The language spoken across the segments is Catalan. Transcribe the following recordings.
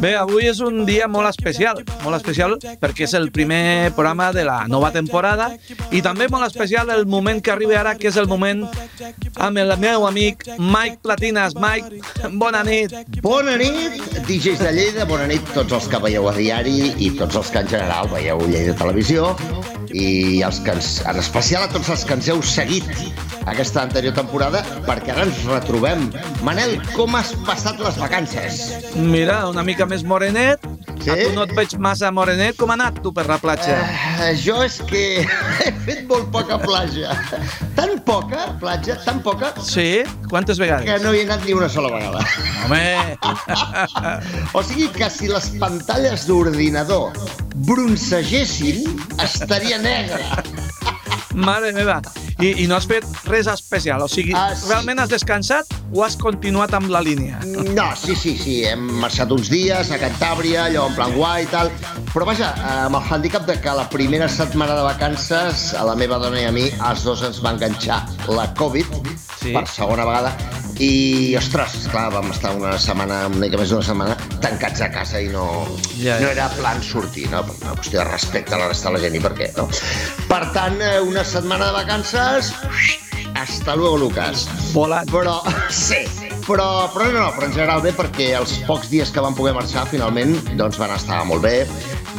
Bé, avui és un dia molt especial, molt especial perquè és el primer programa de la nova temporada i també molt especial el moment que arriba ara, que és el moment amb el meu amic Mike Platinas. Mike, bona nit. Bona nit, DJs de Lleida, bona nit tots els que veieu a diari i tots els que en general veieu Lleida Televisió i els que ens, en especial a tots els que ens heu seguit aquesta anterior temporada perquè ara ens retrobem. Manel, com has passat les vacances? Mira, una mica més morenet. Sí? A tu no et veig massa morenet. Com ha anat tu per la platja? Uh, jo és que he fet molt poca platja. Tan poca platja, tan poca, Sí? Quantes vegades? que no hi he anat ni una sola vegada. Home! O sigui que si les pantalles d'ordinador broncegessin, estaria negre. Mare meva. I, I no has fet res especial. O sigui, Ah, sí. realment has descansat o has continuat amb la línia? No, sí, sí, sí, hem marxat uns dies a Cantàbria, allò en plan guai i tal, però vaja, amb el hàndicap de que la primera setmana de vacances a la meva dona i a mi, els dos ens va enganxar la Covid Sí. per segona vegada i, ostres, esclar, vam estar una setmana, una mica més d'una setmana, tancats a casa i no, Ja, ja. no era plan sortir, no? Per una qüestió de respecte a la resta de la gent i per què, no? Per tant, eh, una setmana de vacances, hasta luego, Lucas. Volat. Però, sí, però, però no, però en general bé perquè els pocs dies que van poder marxar finalment doncs van estar molt bé,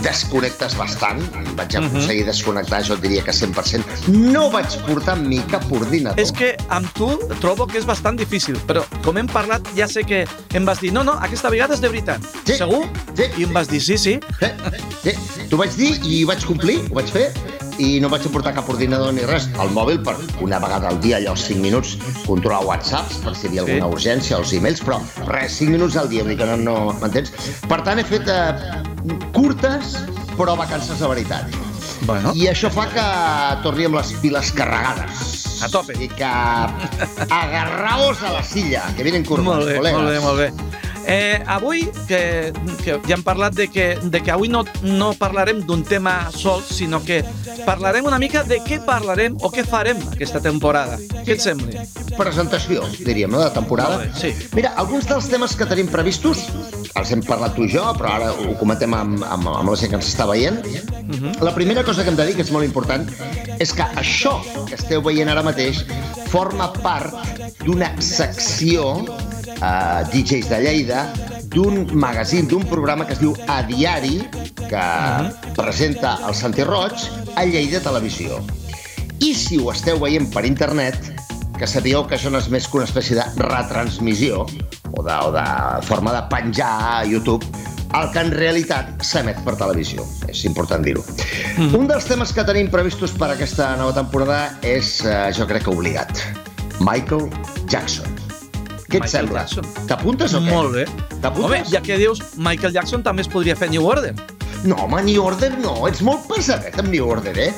desconnectes bastant, vaig Mhm. aconseguir desconnectar, jo diria que 100%. No vaig portar amb mi cap ordinador. És que amb tu trobo que és bastant difícil, però com hem parlat ja sé que em vas dir no, no, aquesta vegada és de veritat. Sí, Segur? sí. I em vas dir sí, sí. Eh, eh, T'ho vaig dir i vaig complir, ho vaig fer, i no vaig portar cap ordinador ni res. El mòbil, per una vegada al dia, allò, 5 minuts, controlar whatsapps, per si hi havia Sí. alguna urgència, els e-mails, però res, 5 minuts al dia, vull dir que no, no m'entens? Per tant, he fet eh, curtes, però vacances de veritat. Bueno, I això fa que torni amb les piles carregades. A tope. I que agarraos a la silla, que vienen curvas, molt bé, col·legues. molt bé, molt bé. Eh, avui, que, que ja hem parlat de que, de que avui no, no parlarem d'un tema sol, sinó que parlarem una mica de què parlarem o què farem aquesta temporada. Què et sembla? presentació, diríem, no?, de temporada. Bé, sí. Mira, alguns dels temes que tenim previstos, els hem parlat tu i jo, però ara ho comentem amb, amb, amb la gent que ens està veient. Mhm. La primera cosa que hem de dir, que és molt important, és que això que esteu veient ara mateix forma part d'una secció a DJs de Lleida, d'un magazín, d'un programa que es diu A Diari, que presenta el Santi Roig a Lleida Televisió. I si ho esteu veient per internet, que sabíeu que això no és més que una espècie de retransmissió o de, o de forma de penjar a YouTube, el que en realitat s'emet per televisió. És important dir-ho. Mm. Un dels temes que tenim previstos per aquesta nova temporada és, eh, jo crec que obligat, Michael Jackson. Què et Michael sembla? Jackson. T'apuntes o què? Molt bé. T'apuntes? Home, ja que dius Michael Jackson també es podria fer New Order. No, home, New Order no. Ets molt pesadet amb New Order, eh?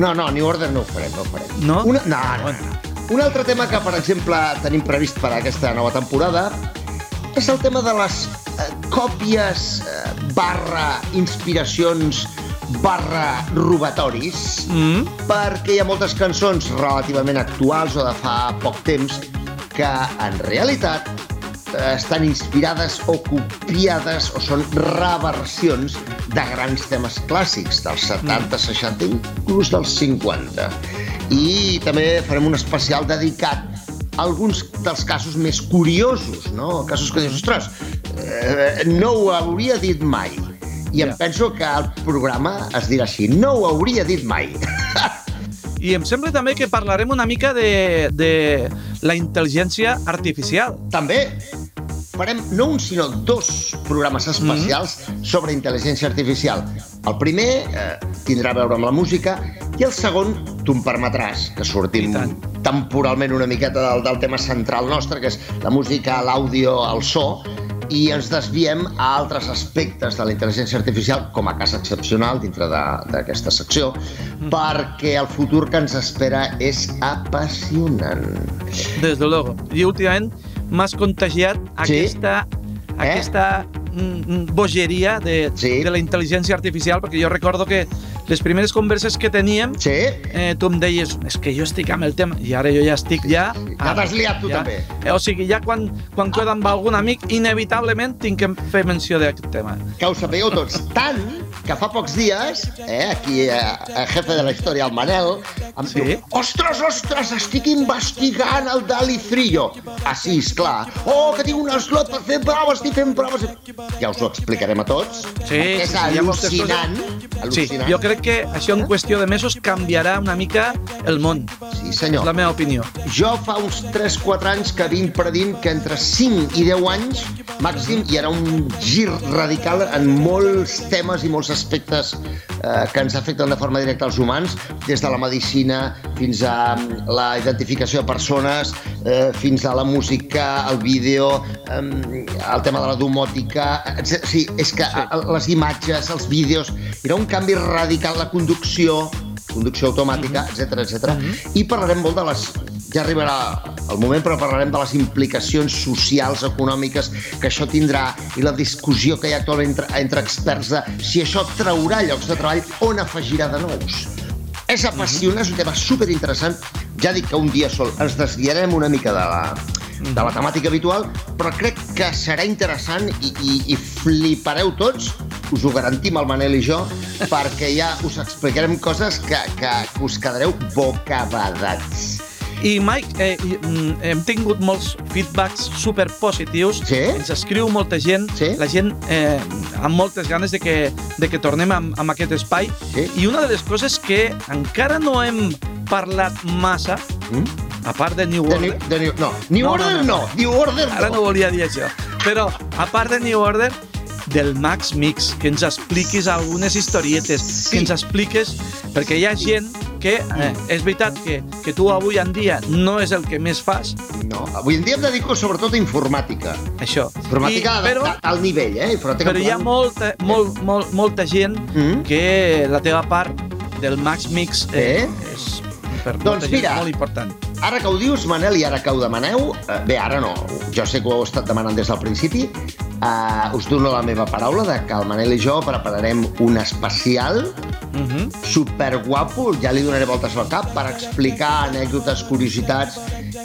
No, no, New Order no ho farem, no ho farem. No? Una... No, no, no. Un altre tema que, per exemple, tenim previst per a aquesta nova temporada és el tema de les eh, còpies eh, barra inspiracions barra robatoris Mm? perquè hi ha moltes cançons relativament actuals o de fa poc temps que en realitat estan inspirades o copiades o són reversions de grans temes clàssics dels 70, 60 i inclús dels 50. I també farem un especial dedicat a alguns dels casos més curiosos, no? Casos que dius, ostres, eh, no ho hauria dit mai. I em Ja. penso que el programa es dirà així, no ho hauria dit mai. I em sembla també que parlarem una mica de, de la intel·ligència artificial. També farem no un, sinó dos programes especials mm -hmm. sobre intel·ligència artificial. El primer eh, tindrà a veure amb la música i el segon, tu em permetràs que sortim temporalment una miqueta del, del tema central nostre, que és la música, l'àudio, el so, i ens desviem a altres aspectes de la intel·ligència artificial, com a cas excepcional dintre de- d'aquesta secció, perquè el futur que ens espera és apassionant. Des de luego. I últimament m'has contagiat Sí? aquesta, aquesta mm, mm, bogeria de, Sí. de la intel·ligència artificial, perquè jo recordo que les primeres converses que teníem, Sí? eh, tu em deies, és que jo estic amb el tema, i ara jo ja estic ja... Ja t'has liat tu també. Eh, o sigui, ja quan, quan quedo amb algun amic, inevitablement tinc que fer menció d'aquest tema. Que ho sapigueu tots. Tant que fa pocs dies, eh, aquí eh, el jefe de la història, el Manel, em Sí? diu, ostres, ostres, estic investigant el Dali Frillo. Ah, sí, esclar. Oh, que tinc un slot per fer proves, estic fent proves. Ja us ho explicarem a tots. Sí, és sí, sí, al·lucinant. Sí, al·lucinant. jo crec que això en qüestió de mesos canviarà una mica el món. Sí, És senyor. la meva opinió. Jo fa uns 3-4 anys que vinc predint que entre 5 i 10 anys màxim hi haurà un gir radical en molts temes i molts aspectes eh, que ens afecten de forma directa als humans, des de la medicina fins a mm, la identificació de persones, eh, fins a la música, el vídeo, eh, el tema de la domòtica... etc. Sí, és que Sí. les imatges, els vídeos... Haurà un canvi radical, la conducció, conducció automàtica, etc etc. I parlarem molt de les... Ja arribarà el moment, però parlarem de les implicacions socials, econòmiques que això tindrà i la discussió que hi ha actualment entre, entre experts de si això traurà llocs de treball o n'afegirà de nous. És apassionant, és un tema superinteressant. Ja dic que un dia sol ens desviarem una mica de la, de la temàtica habitual, però crec que serà interessant i, i, i flipareu tots, us ho garantim el Manel i jo, perquè ja us explicarem coses que, que us quedareu bocabadats. I Mike, eh, mm, hem tingut molts feedbacks super positius. Sí? Ens escriu molta gent, Sí? la gent eh, amb moltes ganes de que, de que tornem amb, amb aquest espai. Sí. I una de les coses que encara no hem parlat massa, Mm? a part de New De, Order, New, de New, no, New No, Order no, no, no. New Order ara no no. volia dir això, però a part de New Order, del Max Mix, que ens expliquis algunes historietes, Sí. que ens expliques, perquè hi ha gent que eh, és veritat que, que tu avui en dia no és el que més fas, No, avui en dia em dedico sobretot a informàtica. això. Informàtica I, però, de, al nivell, eh? Informàtica però hi ha molta, molt, molt, molta gent Mm? que la teva part del Max Mix eh, Eh? és per Doncs mira. molt important. Ara que ho dius, Manel, i ara que ho demaneu, eh, bé, ara no, jo sé que ho heu estat demanant des del principi, eh, us dono la meva paraula de que el Manel i jo prepararem un especial Uh -huh. superguapo, ja li donaré voltes al cap, per explicar anècdotes, curiositats,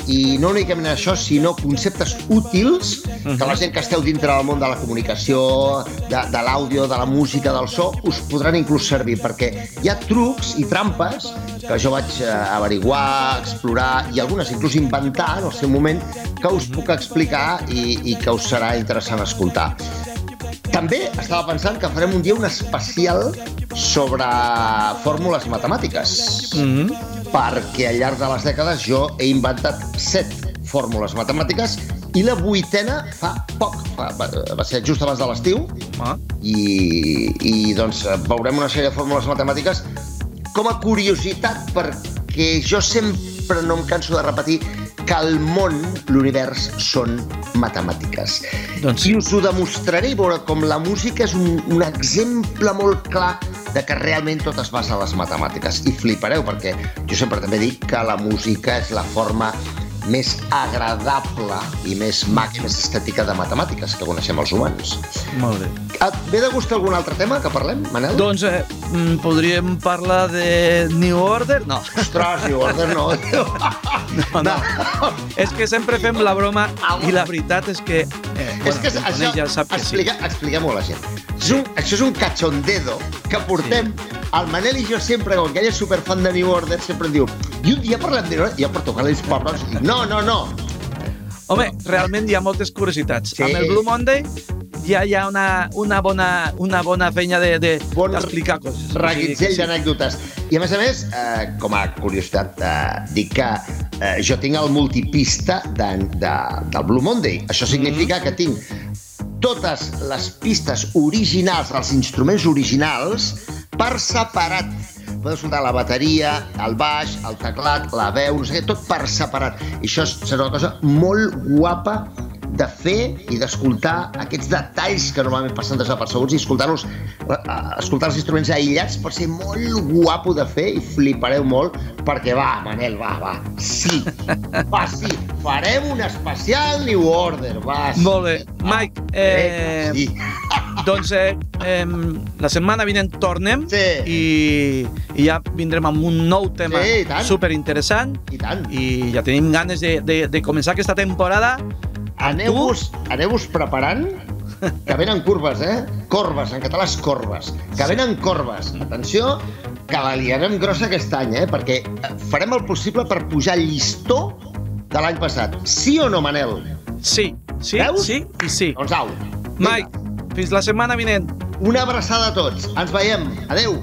i no únicament això, sinó conceptes útils que la gent que esteu dintre del món de la comunicació, de, de l'àudio, de la música, del so, us podran inclús servir, perquè hi ha trucs i trampes que jo vaig eh, averiguar, explorar i algunes inclús inventar en el seu moment que us puc explicar i, i que us serà interessant escoltar. També estava pensant que farem un dia un especial sobre fórmules matemàtiques, Uh -huh. perquè al llarg de les dècades jo he inventat set fórmules matemàtiques i la vuitena fa poc, fa, va, va ser just abans de l'estiu, Ah. i, i doncs veurem una sèrie de fórmules matemàtiques com a curiositat perquè jo sempre no em canso de repetir que el món, l'univers, són matemàtiques. Doncs I us ho demostraré veure com la música és un, un exemple molt clar de que realment tot es basa en les matemàtiques. I flipareu, perquè jo sempre també dic que la música és la forma més agradable i més max, més estètica de matemàtiques que coneixem els humans. Molt bé. Et ve de gust algun altre tema que parlem, Manel? Doncs eh, mm, podríem parlar de New Order? No. Ostres, New Order no. No, no. És que sempre fem la broma i la veritat és que... Eh, és que això, ja sap que sí. explica, expliquem-ho a la gent. És un, això és un cachondeo que portem. El Manel i jo sempre, com que ell és superfan de New Order, sempre em diu i un dia parlem de New Order, i jo per tocar les pobres, no, no, no. Home, realment hi ha moltes curiositats. Sí. Amb el Blue Monday ja hi ha una, una, bona, una bona feina de, de, Bon d'explicar coses. Reguitzell sí. d'anècdotes. I a més a més, eh, com a curiositat, eh, dic que eh, jo tinc el multipista de, de, del Blue Monday. Això significa Mm. que tinc totes les pistes originals, els instruments originals, per separat. Podeu escoltar la bateria, el baix, el teclat, la veu, no sé què, tot per separat. I això és- serà una cosa molt guapa de fer i d'escoltar aquests detalls que normalment passen desapercebuts i escoltar-los, eh, escoltar els instruments aïllats pot ser molt guapo de fer i flipareu molt perquè va, Manel, va, va, sí, va, sí, farem un especial New Order, va, sí. Molt bé. Mike, eh, Vinga, sí. doncs eh, eh, la setmana vinent tornem Sí. i, i ja vindrem amb un nou tema Sí, superinteressant I tant. i ja tenim ganes de, de, de començar aquesta temporada Aneu-vos aneu preparant que venen curves, eh? Corbes, en català és corbes. Que venen corbes. Atenció, que la liarem grossa aquest any, eh? Perquè eh, farem el possible per pujar el llistó de l'any passat. Sí o no, Manel? sí, sí, Veus? sí i sí Doncs au. Mike, fins la setmana vinent Una abraçada a tots. Ens veiem. Adeu.